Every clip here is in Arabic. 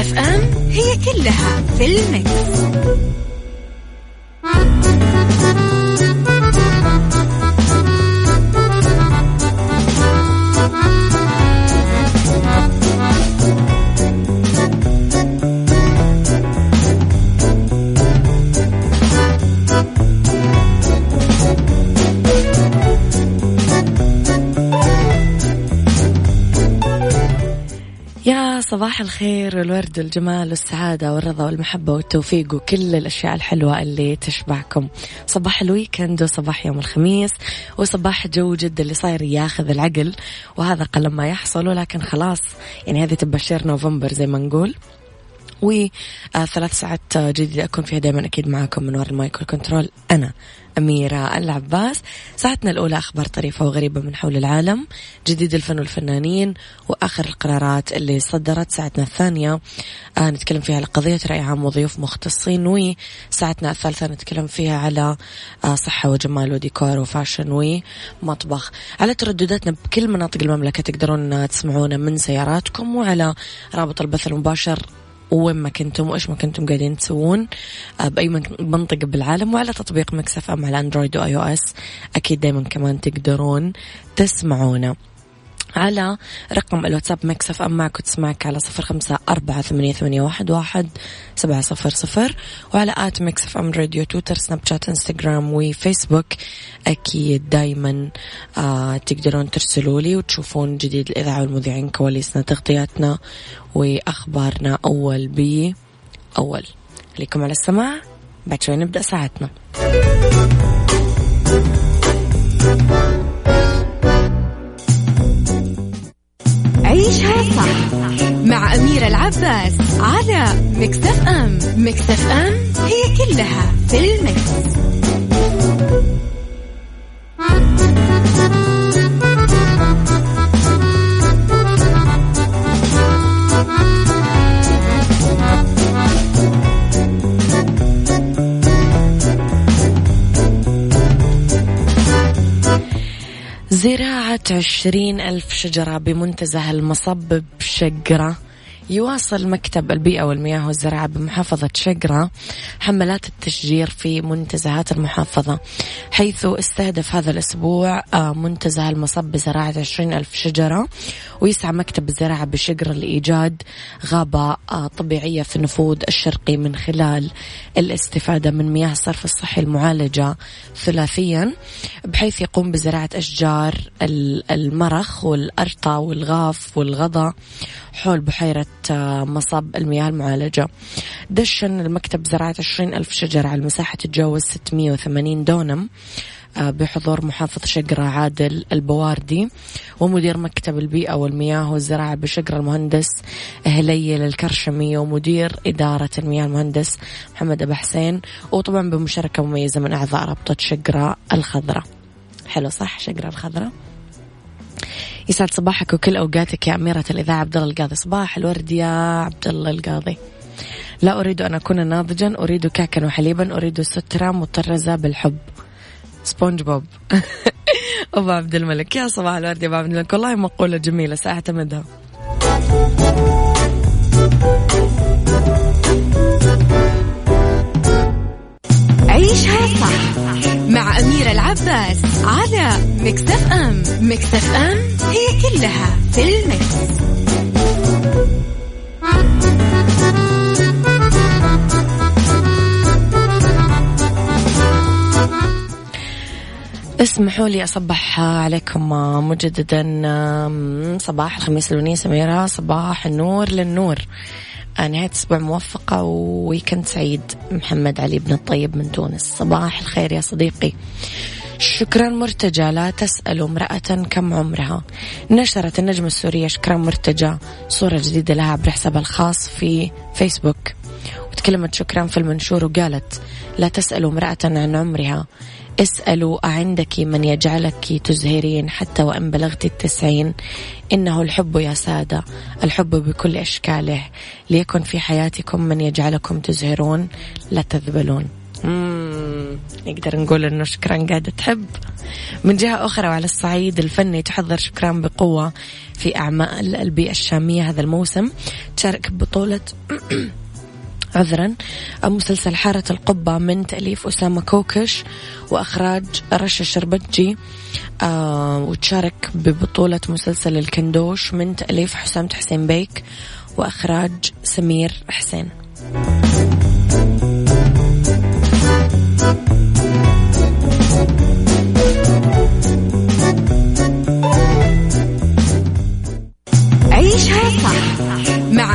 مكتف أم هي كلها في المكس. صباح الخير والورد والجمال والسعادة والرضا والمحبة والتوفيق وكل الأشياء الحلوة اللي تشبهكم. صباح ال weekend وصباح يوم الخميس وصباح جو جد اللي صاير ياخذ العقل. وهذا قل ما يحصل ولكن خلاص يعني هذه تباشير نوفمبر زي ما نقول. وثلاث ساعات جديدة أكون فيها دائما أكيد معاكم من وراء ال mic وال control. أنا أميرة العباس. ساعتنا الأولى أخبار طريفة وغريبة من حول العالم. جديد الفن والفنانين وآخر القرارات اللي صدرت ساعتنا الثانية. آه نتكلم فيها على قضية رأي عام وضيوف مختصين وساعتنا الثالثة نتكلم فيها على آه صحة وجمال وديكور و fashion ومطبخ على تردداتنا بكل مناطق المملكة تقدرون تسمعونا من سياراتكم وعلى رابط البث المباشر وين ما كنتم وإيش ما كنتم قاعدين تسوون آه، بأي منطقة بالعالم وعلى تطبيق Mix FM على Android و iOS أكيد دائما كمان تقدرون تسمعونا. على رقم الواتساب Mix FM معك وتسمعك على صفر خمسة أربعة ثمانية, ثمانية واحد, واحد سبعة صفر صفر وعلى at Mix FM Radio تويتر سناب شات إنستغرام وفيسبوك. أكيد دايما آه تقدرون ترسلوا لي وتشوفون جديد الإذاعة والمذيعين كواليسنا تغطياتنا وأخبارنا. أول بأول. خليكم على السماع. بعد شوي نبدأ ساعتنا. عيشها صح مع أميرة العباس على مكتف أم مكتف أم هي كلها في المكس. زراعة عشرين ألف شجرة بمنتزه المصب بشقرة يواصل مكتب البيئة والمياه والزراعة بمحافظة شقرة حملات التشجير في منتزهات المحافظة حيث استهدف هذا الأسبوع آه، منتزه المصب بزراعة عشرين ألف شجرة ويسعى مكتب الزراعة بشقرة لإيجاد غابة آه، طبيعية في النفوذ الشرقي من خلال الاستفادة من مياه الصرف الصحي المعالجة ثلاثيا بحيث يقوم بزراعة أشجار المرخ والأرطة والغاف والغضا حول بحيرة آه، مصب المياه المعالجة. دشن المكتب زراعة 20 ألف شجرة على مساحة تتجاوز 680 دونم آه، بحضور محافظ شقرة عادل البواردي ومدير مكتب البيئة والمياه والزراعة بشقرة المهندس هليل الكرشمي ومدير إدارة المياه المهندس محمد أبو حسين وطبعا بمشاركة مميزة من أعضاء رابطة شقرة الخضراء. حلو صح؟ شقرة الخضراء. يسعد صباحك وكل أوقاتك يا أميرة الإذاعة عبد الله القاضي. صباح الورد يا عبد الله القاضي. لا أريد أن أكون ناضجا أريد كعكا وحليبا أريد سترة مطرزة بالحب. سبونج بوب. أبو عبد الملك. يا صباح الورد يا أبو عبد الملك. والله مقولة جميلة ساعتمدها عيشها صح. مع أميرة العباس على مكتف أم. مكتف أم هي كلها في المكس. اسمحوا لي أصبح عليكم مجددا صباح الخميس الونية سميرة صباح النور للنور. نهاية أسبوع موفقة وويكند سعيد محمد علي بن الطيب من تونس. صباح الخير يا صديقي. شكرا مرتجى لا تسأل امرأة كم عمرها. نشرت النجمة السورية شكرا مرتجى صورة جديدة لها عبر حسابها الخاص في فيسبوك. وتكلمت شكرا في المنشور وقالت لا تسألوا امرأة عن عمرها. اسألوا أعندك من يجعلك تزهرين حتى وإن بلغت التسعين. إنه الحب يا سادة الحب بكل أشكاله. ليكن في حياتكم من يجعلكم تزهرون لا تذبلون. نقدر نقول إنه شكرا قاعدة تحب. من جهة أخرى وعلى الصعيد الفني تحضر شكران بقوة في أعمال البيئة الشامية هذا الموسم. تشارك ببطولة عذرا. مسلسل حارة القبة من تأليف أسامة كوكش وأخراج رشا شربتجي آه وتشارك ببطولة مسلسل الكندوش من تأليف حسام حسين بيك وأخراج سمير حسين.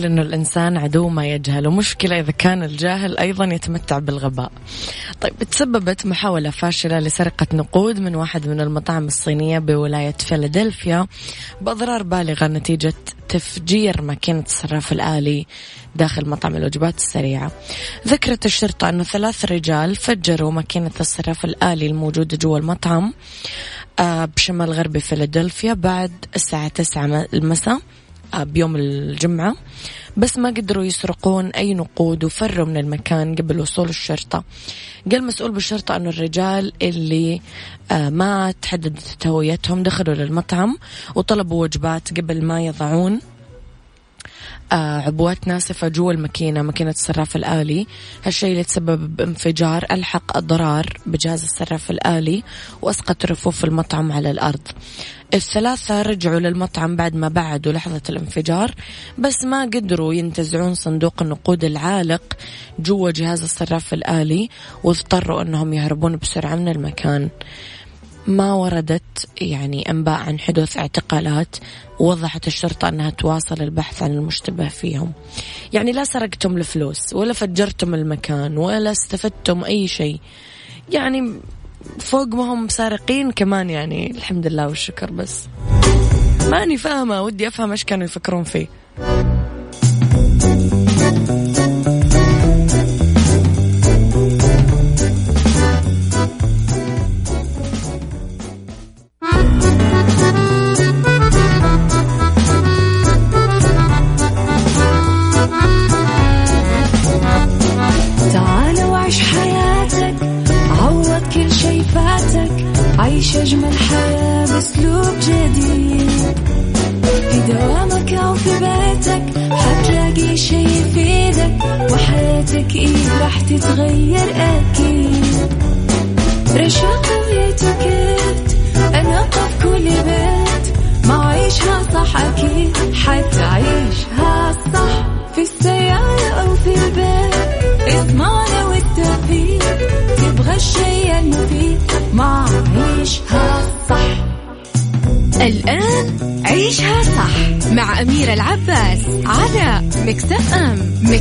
نقول إنه الإنسان عدو ما يجهل ومشكلة إذا كان الجاهل أيضا يتمتع بالغباء. طيب تسببت محاولة فاشلة لسرقة نقود من واحد من المطاعم الصينية بولاية فيلادلفيا بأضرار بالغة نتيجة تفجير ماكينة الصراف الآلي داخل مطعم الوجبات السريعة. ذكرت الشرطة انه ثلاث رجال فجروا ماكينة الصراف الآلي الموجودة جوا المطعم آه، بشمال غربي فيلادلفيا بعد الساعة 9 المساء بيوم الجمعة بس ما قدروا يسرقون أي نقود وفروا من المكان قبل وصول الشرطة. قال مسؤول بالشرطة أنه الرجال اللي آه، ما تحددت هويتهم دخلوا للمطعم وطلبوا وجبات قبل ما يضعون. عبوات ناسفة جوا الماكينة ماكينة الصراف الآلي. هالشيء اللي تسبب بانفجار ألحق أضرار بجهاز الصراف الآلي وأسقط رفوف المطعم على الأرض. الثلاثة رجعوا للمطعم بعد ما بعدوا لحظة الانفجار بس ما قدروا ينتزعون صندوق النقود العالق جوا جهاز الصراف الآلي واضطروا أنهم يهربون بسرعة من المكان. ما وردت يعني أنباء عن حدوث اعتقالات ووضحت الشرطة أنها تواصل البحث عن المشتبه فيهم. يعني لا سرقتم الفلوس ولا فجرتم المكان ولا استفدتم أي شيء. يعني فوق ما هم سارقين كمان يعني الحمد لله والشكر بس. ماني فاهمة ودي أفهم إيش كانوا يفكرون فيه.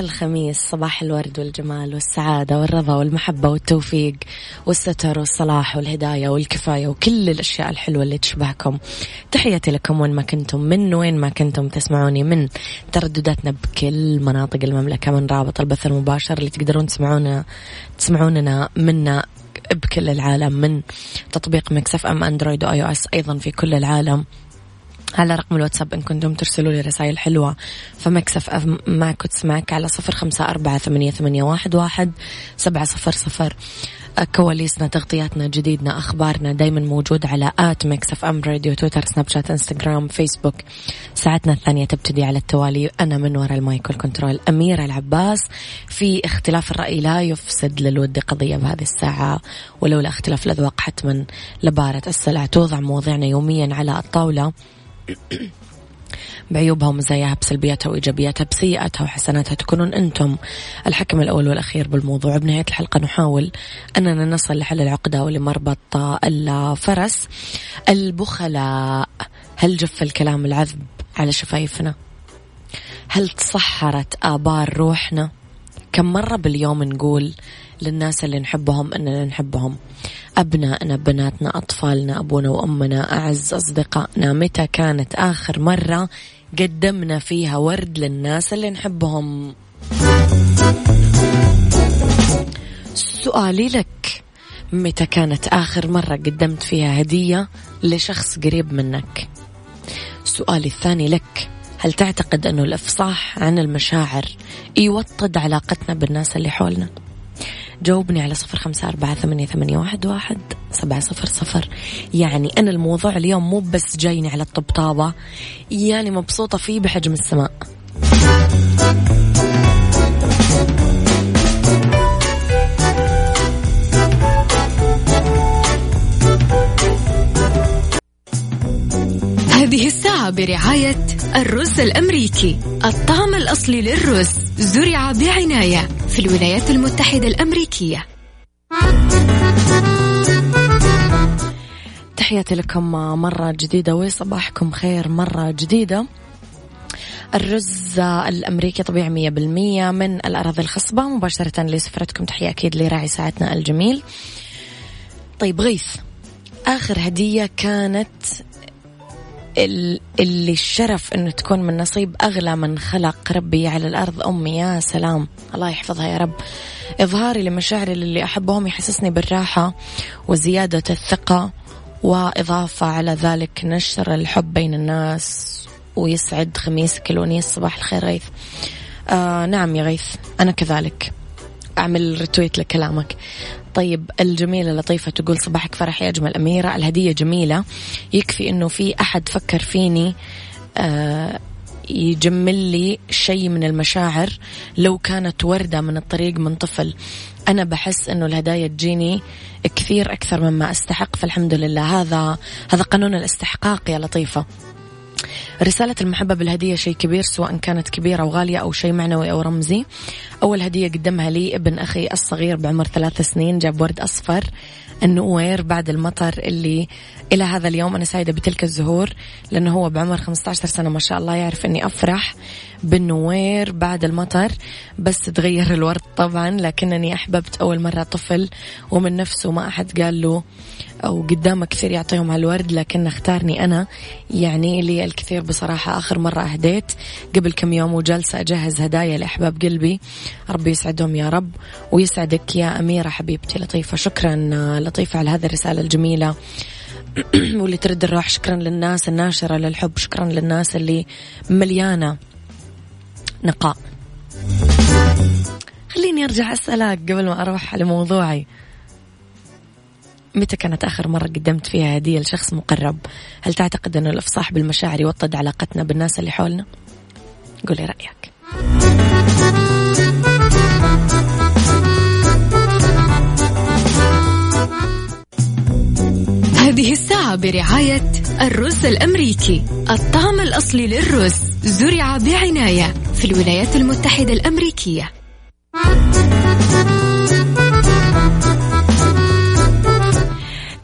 الخميس صباح الورد والجمال والسعادة والرضا والمحبة والتوفيق والستر والصلاح والهداية والكفاية وكل الأشياء الحلوة اللي تشبهكم. تحياتي لكم وين ما كنتم من وين ما كنتم تسمعوني من تردداتنا بكل مناطق المملكة من رابط البث المباشر اللي تقدرون تسمعونا تسمعوننا منا بكل العالم من تطبيق Mix FM Android و iOS أيضا في كل العالم. على رقم الواتساب إن كنتم ترسلوا لي رسائل حلوة. ف Mix FM معك وتسمعك على صفر خمسة أربعة ثمانية, ثمانية واحد, واحد سبعة صفر صفر. كواليسنا تغطياتنا جديدنا أخبارنا دايما موجود على at Mix FM Radio تويتر سناب شات إنستغرام فيسبوك. ساعتنا الثانية تبتدي على التوالي. أنا من وراء ال mic وال control أميرة العباس. في اختلاف الرأي لا يفسد للود قضية بهذه الساعة ولولا اختلاف الأذواق حتما لبارة السلع. توضع مواضيعنا يوميا على الطاولة. بعيوبها ومزاياها بسلبياتها وإيجابياتها بسيئاتها وحسناتها تكونون أنتم الحكم الأول والأخير بالموضوع. بنهاية الحلقة نحاول أننا نصل لحل العقدة ولمربط الفرس البخلاء. هل جف الكلام العذب على شفايفنا؟ هل تصحرت آبار روحنا؟ كم مرة باليوم نقول للناس اللي نحبهم أننا نحبهم؟ أبنائنا بناتنا أطفالنا أبونا وأمنا أعز أصدقائنا متى كانت آخر مرة قدمنا فيها ورد للناس اللي نحبهم؟ سؤالي لك متى كانت آخر مرة قدمت فيها هدية لشخص قريب منك؟ سؤالي الثاني لك هل تعتقد أنه الإفصاح عن المشاعر يوطد علاقتنا بالناس اللي حولنا؟ جاوبني على صفر خمسة أربعة ثمانية, ثمانية واحد, واحد سبعة صفر صفر. يعني أنا الموضوع اليوم مو بس جايني على الطبطابة يعني مبسوطة فيه بحجم السماء. هذه الساعة برعاية الرز الأمريكي الطعم الأصلي للرز زرع بعناية. في الولايات المتحدة الأمريكية. تحياتي لكم مرة جديدة وصباحكم خير مرة جديدة. الرز الأمريكي طبيعي مية بالمية من الأراضي الخصبة مباشرة لسفرتكم تحية أكيد لراعي ساعتنا الجميل. طيب غيث. آخر هدية كانت اللي الشرف إنه تكون من نصيب أغلى من خلق ربي على الأرض. أمي يا سلام. الله يحفظها يا رب. إظهاري لمشاعري للي أحبهم يحسسني بالراحة وزيادة الثقة وإضافة على ذلك نشر الحب بين الناس ويسعد خميسك الونيس صباح الخير غيث. آه نعم يا غيث أنا كذلك. أعمل رتويت لكلامك. طيب الجميلة لطيفة تقول صباحك فرح يا أجمل أميرة. الهدية جميلة. يكفي أنه في أحد فكر فيني آه يجمل لي شيء من المشاعر. لو كانت وردة من الطريق من طفل أنا بحس أنه الهدايا تجيني كثير أكثر مما أستحق. فالحمد لله. هذا هذا قانون الاستحقاق يا لطيفة. رسالة المحبة بالهدية شيء كبير سواء كانت كبيرة وغالية أو شيء معنوي أو رمزي. أول هدية قدمها لي ابن أخي الصغير بعمر ثلاث سنين جاب ورد أصفر النوير بعد المطر اللي إلى هذا اليوم. أنا سعيدة بتلك الزهور لأنه هو بعمر 15 سنة ما شاء الله يعرف أني أفرح. بالنوير بعد المطر بس تغير الورد طبعا لكنني أحببت أول مرة طفل ومن نفسه ما أحد قال له أو قدامه كثير يعطيهم على الورد لكن اختارني أنا. يعني لي الكثير بصراحة آخر مرة أهديت. قبل كم يوم وجالسة أجهز هدايا لأحباب قلبي. ربي يسعدهم يا رب ويسعدك يا أميرة حبيبتي لطيفة. شكرا لطيفة على هذه الرسالة الجميلة. واللي ترد الروح شكرا للناس الناشرة للحب شكرا للناس اللي مليانة. نقاء. خليني أرجع أسألك قبل ما أروح على موضوعي. متى كانت آخر مرة قدمت فيها هدية لشخص مقرب؟ هل تعتقد أنه الإفصاح بالمشاعر يوطد علاقتنا بالناس اللي حولنا؟ قولي رأيك. هذه الساعة برعاية الرز الأمريكي. الطعم الأصلي للرز زرع بعناية في الولايات المتحدة الأمريكية.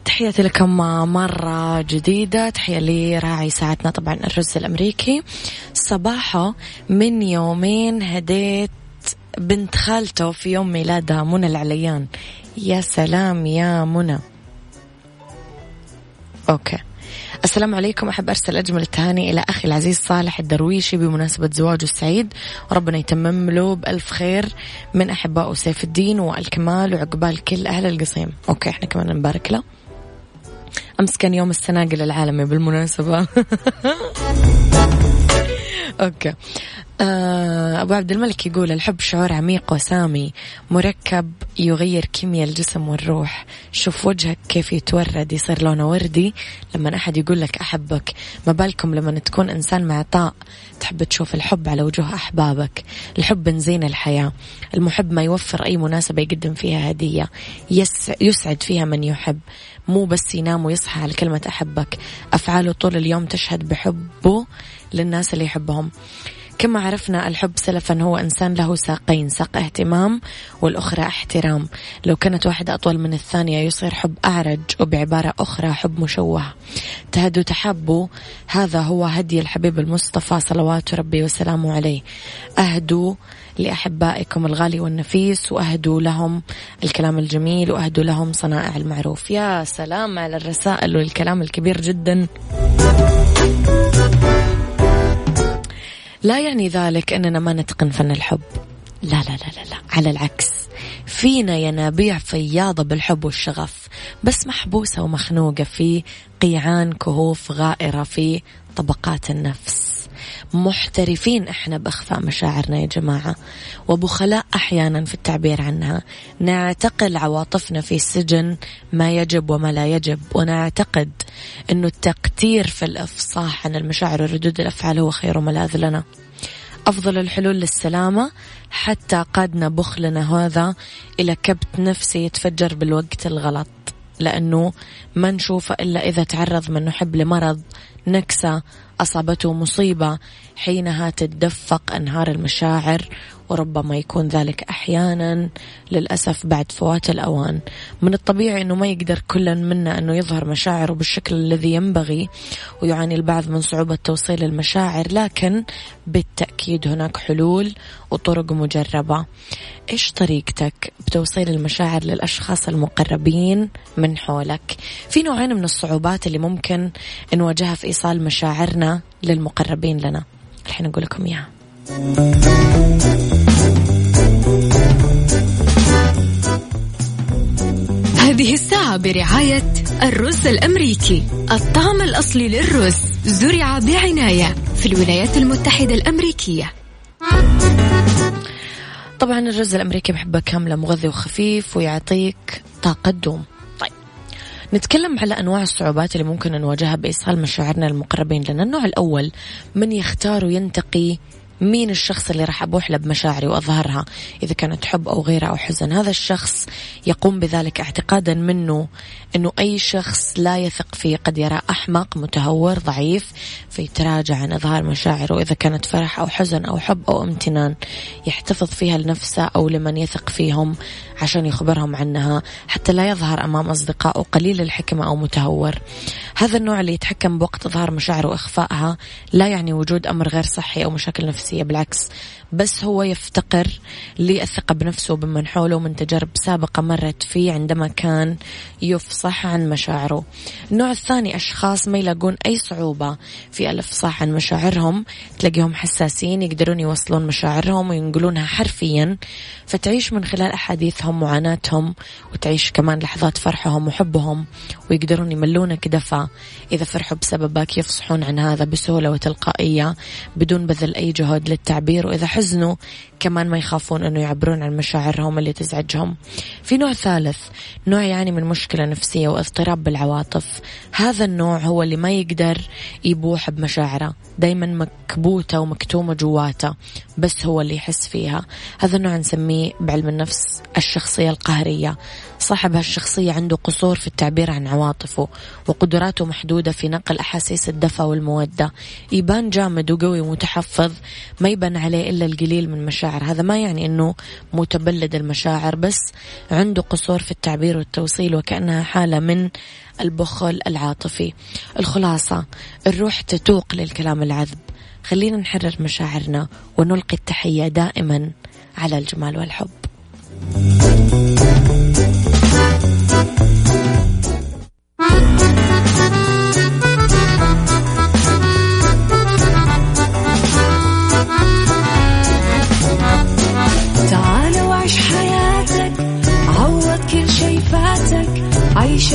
تحياتي لكم مرة جديدة. تحية لي راعي ساعتنا طبعا الرز الأمريكي. صباحه من يومين هديت بنت خالته في يوم ميلادها منى العليان. يا سلام يا منى. Okay. السلام عليكم. أحب أرسل أجمل التهاني إلى أخي العزيز صالح الدرويشي بمناسبة زواجه السعيد. وربنا يتمم له بألف خير من أحبائه سيف الدين والكمال وعقبال كل أهل القصيم. Okay إحنا كمان نبارك له. أمس كان يوم السناقل العالمي بالمناسبة. أوكي. آه، أبو عبد الملك يقول الحب شعور عميق وسامي مركب يغير كيمياء الجسم والروح. شوف وجهك كيف يتورد يصير لونه وردي. لما أحد يقول لك أحبك ما بالكم لما تكون إنسان معطاء تحب تشوف الحب على وجوه أحبابك. الحب بنزين الحياة. المحب ما يوفر أي مناسبة يقدم فيها هدية. يسعد فيها من يحب. مو بس ينام ويصحى على كلمة أحبك. أفعاله طول اليوم تشهد بحبه للناس اللي يحبهم. كما عرفنا الحب سلفا هو إنسان له ساقين ساق اهتمام والأخرى احترام. لو كانت واحدة أطول من الثانية يصير حب أعرج وبعبارة أخرى حب مشوه. تهدوا تحبوا هذا هو هدي الحبيب المصطفى صلوات ربي وسلامه عليه. أهدوا لأحبائكم الغالي والنفيس وأهدوا لهم الكلام الجميل وأهدوا لهم صنائع المعروف. يا سلام على الرسائل والكلام الكبير جدا. لا يعني ذلك أننا ما نتقن فن الحب. لا لا لا لا, لا. على العكس. فينا ينابيع فياضة بالحب والشغف بس محبوسة ومخنوقة في قيعان كهوف غائرة في طبقات النفس. محترفين. إحنا بأخفاء مشاعرنا يا جماعة. وبخلاء أحيانا في التعبير عنها. نعتقل عواطفنا في سجن ما يجب وما لا يجب. ونعتقد انه التقتير في الإفصاح عن المشاعر وردود الأفعال هو خير ملاذ لنا. أفضل الحلول للسلامة. حتى قادنا بخلنا هذا إلى كبت نفسي يتفجر بالوقت الغلط. لأنه ما نشوفه إلا إذا تعرض من نحب لمرض نكسة أصابته مصيبة حينها تتدفق أنهار المشاعر وربما يكون ذلك أحيانا للأسف بعد فوات الأوان. من الطبيعي أنه ما يقدر كل منا أنه يظهر مشاعره بالشكل الذي ينبغي ويعاني البعض من صعوبة توصيل المشاعر لكن بالتأكيد هناك حلول وطرق مجربة. إيش طريقتك بتوصيل المشاعر للأشخاص المقربين من حولك؟ في نوعين من الصعوبات اللي ممكن نواجهها في إيصال مشاعرنا للمقربين لنا. الحين أقول لكم إياها. هذه الساعة برعاية الرز الأمريكي. الطعم الأصلي للرز زرع بعناية في الولايات المتحدة الأمريكية. طبعا الرز الأمريكي بحبه كاملة مغذي وخفيف ويعطيك طاقة دوم. طيب نتكلم على أنواع الصعوبات اللي ممكن نواجهها بإيصال مشاعرنا المقربين لنا. النوع الأول من يختار وينتقي مين الشخص اللي راح أبوح له بمشاعري وأظهرها إذا كانت حب أو غيرة أو حزن؟ هذا الشخص يقوم بذلك اعتقادا منه أنه أي شخص لا يثق فيه قد يرى أحمق متهور ضعيف فيتراجع عن إظهار مشاعره إذا كانت فرح أو حزن أو حب أو امتنان. يحتفظ فيها لنفسه أو لمن يثق فيهم عشان يخبرهم عنها حتى لا يظهر أمام أصدقائه قليل الحكمة أو متهور. هذا النوع اللي يتحكم بوقت إظهار مشاعره وإخفائها لا يعني وجود أمر غير صحي أو مشاكل نفسية. بالعكس بس هو يفتقر للثقة بنفسه وبمن حوله من تجارب سابقة مرت فيه عندما كان يفصح عن مشاعره. النوع الثاني أشخاص ما يلاقون أي صعوبة في الإفصاح عن مشاعرهم تلاقيهم حساسين يقدرون يوصلون مشاعرهم وينقلونها حرفيا فتعيش من خلال أحاديثهم معاناتهم وتعيش كمان لحظات فرحهم وحبهم ويقدرون يملونك دفى إذا فرحوا بسببك يفصحون عن هذا بسهولة وتلقائية بدون بذل أي جهد. للتعبير وإذا حزنوا كمان ما يخافون أنه يعبرون عن مشاعرهم اللي تزعجهم. في نوع ثالث نوع يعني من مشكلة نفسية واضطراب بالعواطف. هذا النوع هو اللي ما يقدر يبوح بمشاعره. دايما مكبوتة ومكتومة جواته بس هو اللي يحس فيها. هذا النوع نسميه بعلم النفس الشخصية القهرية. صاحب هالشخصية عنده قصور في التعبير عن عواطفه وقدراته محدودة في نقل أحاسيس الدفى والمودة. يبان جامد وقوي ومتحفظ ما يبان عليه إلا القليل من مشاعر هذا ما يعني أنه متبلد المشاعر بس عنده قصور في التعبير والتوصيل وكأنها حالة من البخل العاطفي. الخلاصة الروح تتوق للكلام العذب. خلينا نحرر مشاعرنا ونلقي التحية دائما على الجمال والحب.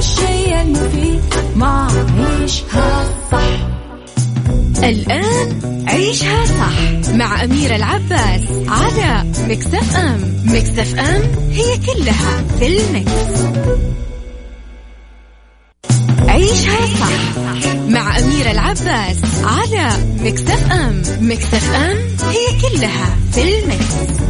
الشيء المفيد ما عيشها صح الآن عيشها صح مع أميرة العباس على Mix FM Mix FM هي كلها في ال mix. عيشها صح مع أميرة العباس على Mix FM Mix FM هي كلها في ال mix.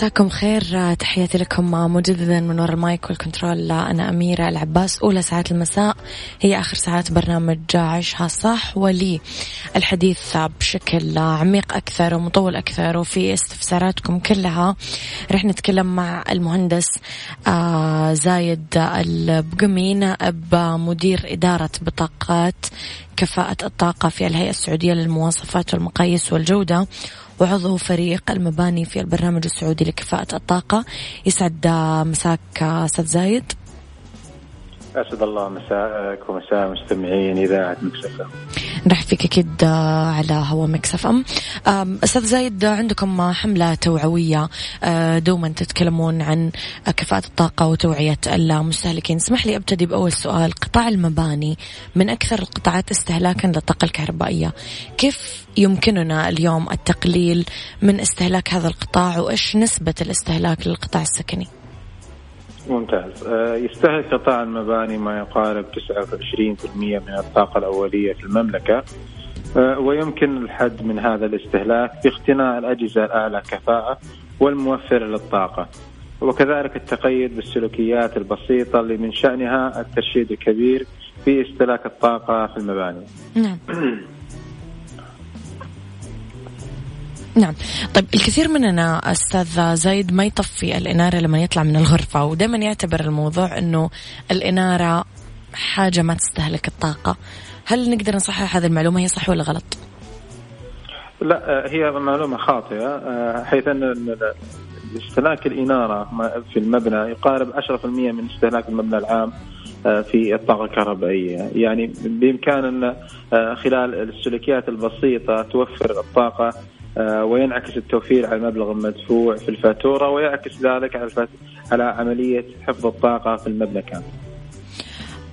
مساكم خير. تحياتي لكم مجددا من وراء المايك والكنترول. أنا أميرة العباس. أولى ساعات المساء. هي آخر ساعات برنامج عيشها صح. ولي الحديث بشكل عميق أكثر ومطول أكثر وفي استفساراتكم كلها. رح نتكلم مع المهندس آه، زايد البقمي نائب مدير إدارة بطاقات كفاءة الطاقة في الهيئة السعودية للمواصفات والمقاييس والجودة. وعضو فريق المباني في البرنامج السعودي لكفاءة الطاقة يسعد مساك أستاذ زايد. أسعد الله مساءك ومساء مستمعين إذاعة مكسفه نرحب فيك أكيد على هوا مكسف أم. أستاذ زايد عندكم حملة توعوية آه، دوما تتكلمون عن كفاءه الطاقة وتوعية المستهلكين. اسمح لي أبتدي بأول سؤال. قطاع المباني من أكثر القطاعات استهلاكا للطاقة الكهربائية. كيف يمكننا اليوم التقليل من استهلاك هذا القطاع؟ وإيش نسبة الاستهلاك للقطاع السكني؟ ممتاز. آه، يستهلك قطاع المباني ما يقارب 29% من الطاقة الأولية في المملكة. آه، ويمكن الحد من هذا الاستهلاك باقتناء الأجهزة الأعلى كفاءة والموفرة للطاقة. وكذلك التقيد بالسلوكيات البسيطة اللي من شأنها الترشيد الكبير في استهلاك الطاقة في المباني. نعم. نعم. طيب الكثير مننا أستاذ زايد ما يطفي الإنارة لما يطلع من الغرفة ودائما يعتبر الموضوع إنه الإنارة حاجة ما تستهلك الطاقة. هل نقدر نصحح هذه المعلومة هي صح ولا غلط؟ لا هي معلومة خاطئة حيث أن استهلاك الإنارة في المبنى يقارب 10% من استهلاك المبنى العام في الطاقة الكهربائية، يعني بإمكان أن خلال السلوكيات البسيطة توفر الطاقة آه، وينعكس التوفير على المبلغ المدفوع في الفاتورة ويعكس ذلك على على عملية حفظ الطاقة في المبنى كامل.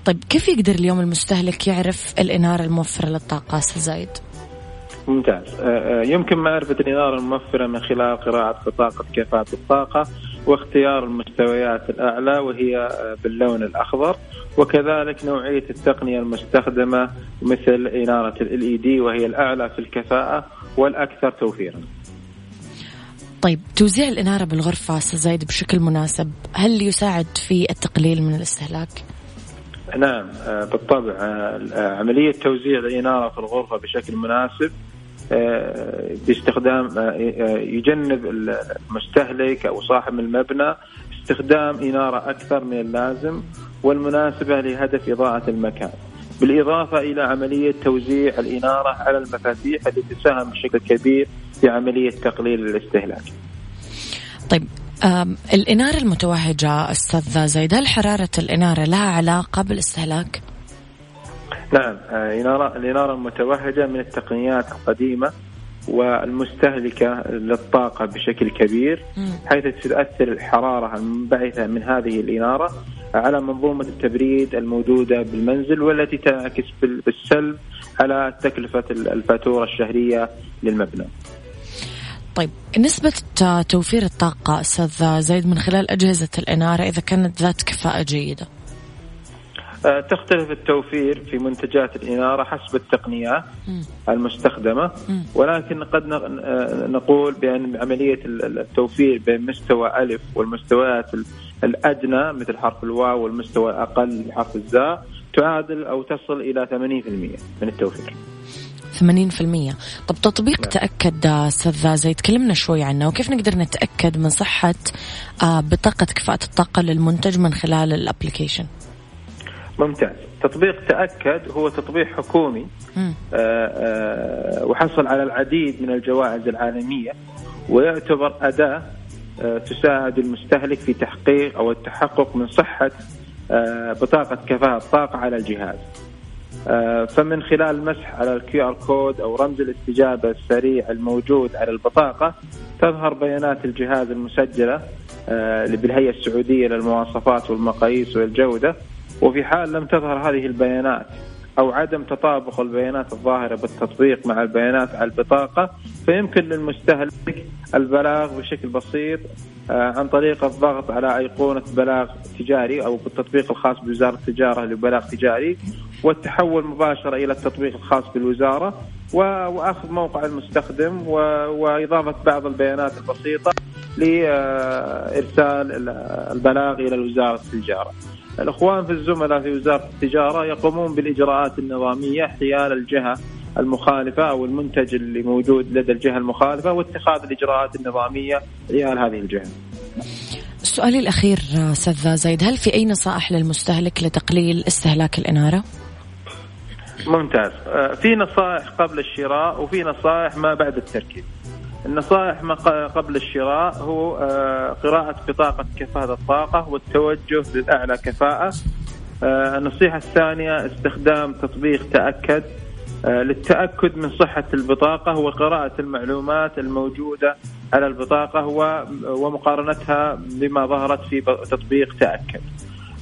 طيب كيف يقدر اليوم المستهلك يعرف الاناره الموفرة للطاقة أستاذ زايد؟ ممتاز آه، آه، يمكن معرفة الإنارة الموفرة من خلال قراءة بطاقة كفاءة الطاقة واختيار المستويات الأعلى وهي باللون الأخضر وكذلك نوعية التقنية المستخدمة مثل إنارة ال LED وهي الأعلى في الكفاءة والأكثر توفيرا. طيب توزيع الإنارة بالغرفة زايد بشكل مناسب. هل يساعد في التقليل من الاستهلاك؟ نعم آه، بالطبع. آه، عملية توزيع الإنارة في الغرفة بشكل مناسب آه، باستخدام يجنب المستهلك أو صاحب المبنى استخدام إنارة أكثر من اللازم والمناسبة لهدف إضاءة المكان. بالإضافة إلى عملية توزيع الإنارة على المفاتيح التي تساهم بشكل كبير في عملية تقليل الاستهلاك طيب الإنارة المتوهجة أستاذ زيد هل حرارة الإنارة لها علاقة بالاستهلاك؟ نعم آه، الإنارة المتوهجة من التقنيات القديمة والمستهلكة للطاقة بشكل كبير حيث تؤثر الحرارة المنبعثة من هذه الإنارة على منظومة التبريد الموجودة بالمنزل والتي تنعكس بالسلب على تكلفة الفاتورة الشهرية للمبنى. طيب نسبة توفير الطاقة أستاذ زيد من خلال أجهزة الإنارة إذا كانت ذات كفاءة جيدة؟ آه، تختلف التوفير في منتجات الإنارة حسب التقنيات المستخدمة ولكن قد آه، نقول بأن عملية التوفير بين مستوى ألف والمستويات الأدنى مثل حرف الواو والمستوى الاقل لحرف الزاء تعادل أو تصل إلى 80% من التوفير. 80% طب تطبيق نعم. تأكد أستاذ زي تكلمنا شوي عنه. وكيف نقدر نتأكد من صحة آه، بطاقة كفاءة الطاقة للمنتج من خلال ال application؟ ممتاز. تطبيق تأكد هو تطبيق حكومي آآ آآ آه، وحصل على العديد من الجوائز العالمية ويعتبر أداة آه، تساعد المستهلك في تحقيق أو التحقق من صحة بطاقة كفاءة الطاقة على الجهاز. آه، فمن خلال المسح على ال QR code أو رمز الاستجابة السريع الموجود على البطاقة تظهر بيانات الجهاز المسجلة آه، بالهيئة السعودية للمواصفات والمقاييس والجودة. وفي حال لم تظهر هذه البيانات أو عدم تطابق البيانات الظاهرة بالتطبيق مع البيانات على البطاقة فيمكن للمستهلك البلاغ بشكل بسيط آه، عن طريق الضغط على أيقونة بلاغ تجاري أو بالتطبيق الخاص بوزارة التجارة لبلاغ تجاري والتحول مباشرة إلى التطبيق الخاص بالوزارة وأخذ موقع المستخدم وإضافة بعض البيانات البسيطة لإرسال البلاغ إلى وزارة التجارة. الإخوان في الزملاء في وزارة التجارة يقومون بالإجراءات النظامية حيال الجهة المخالفة أو المنتج اللي موجود لدى الجهة المخالفة واتخاذ الإجراءات النظامية حيال هذه الجهة. سؤالي الأخير أستاذ زايد هل في أي نصائح للمستهلك لتقليل استهلاك الإنارة؟ ممتاز آه، في نصائح قبل الشراء وفي نصائح ما بعد التركيب النصائح ما قبل الشراء هو آه، قراءة بطاقة كفاءة الطاقة والتوجه للأعلى كفاءة آه، النصيحة الثانية استخدام تطبيق تأكد للتأكد من صحة البطاقة وقراءة المعلومات الموجودة على البطاقة ومقارنتها بما ظهرت في تطبيق تأكد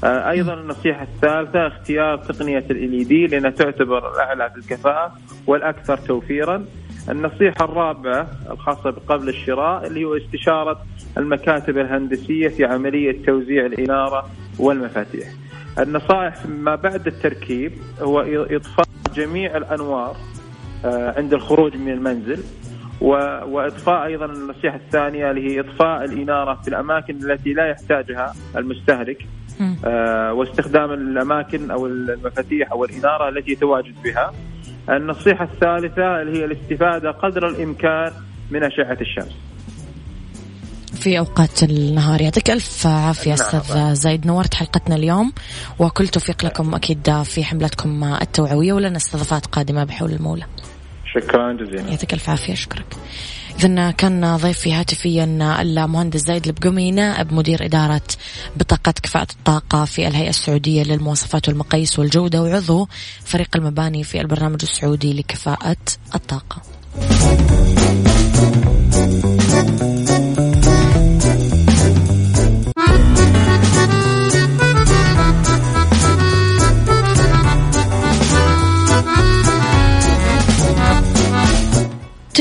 آه، أيضا النصيحة الثالثة اختيار تقنية ال دي لأنها تعتبر الأعلى في الكفاءه والأكثر توفيرا. النصيحة الرابعة الخاصة بقبل الشراء اللي هو استشارة المكاتب الهندسية في عملية توزيع الإنارة والمفاتيح. النصائح ما بعد التركيب هو اطفاء جميع الأنوار آه، عند الخروج من المنزل واطفاء أيضا النصيحة الثانية اللي هي اطفاء الإنارة في الأماكن التي لا يحتاجها المستهلك آه واستخدام الأماكن أو المفاتيح أو الإنارة التي يتواجد بها. النصيحة الثالثة اللي هي الاستفادة قدر الإمكان من أشعة الشمس. في أوقات النهار يعطيك ألف عافية نعم. أستاذ زايد نورت حلقتنا اليوم وكل توفيق لكم أكيد في حملتكم التوعوية ولنا استضافات قادمة بحول المولى. شكرا جزيلا. يعطيك ألف عافية أشكرك. إذا كان ضيفي هاتفيا المهندس زايد البقومي نائب مدير إدارة بطاقة كفاءة الطاقة في الهيئة السعودية للمواصفات والمقاييس والجودة وعضو فريق المباني في البرنامج السعودي لكفاءة الطاقة.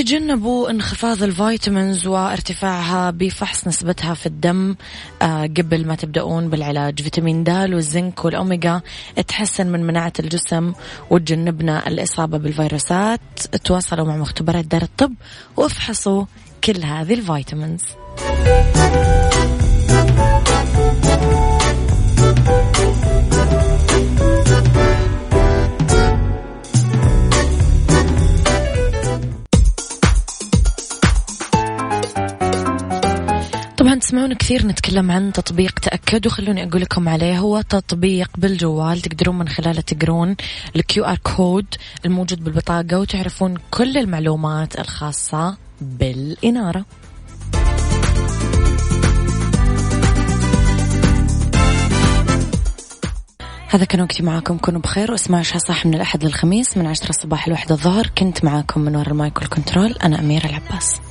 تجنبوا انخفاض الفيتامينز وارتفاعها بفحص نسبتها في الدم. آه، قبل ما تبدأون بالعلاج فيتامين د والزنك والأوميجا تحسن من مناعة الجسم وتجنبنا الإصابة بالفيروسات. تواصلوا مع مختبرات دار الطب وافحصوا كل هذه الفيتامينز. طبعا تسمعون كثير نتكلم عن تطبيق تأكد وخلوني أقول لكم عليه هو تطبيق بالجوال تقدرون من خلاله تقرون ال QR code الموجود بالبطاقة وتعرفون كل المعلومات الخاصة بالإنارة. هذا كان وقتي معاكم كونوا بخير واسمعوا عيشها صح من الأحد للخميس من عشرة الصباح لواحد الظهر. كنت معاكم من وراء ال mic وال control أنا أميرة العباس.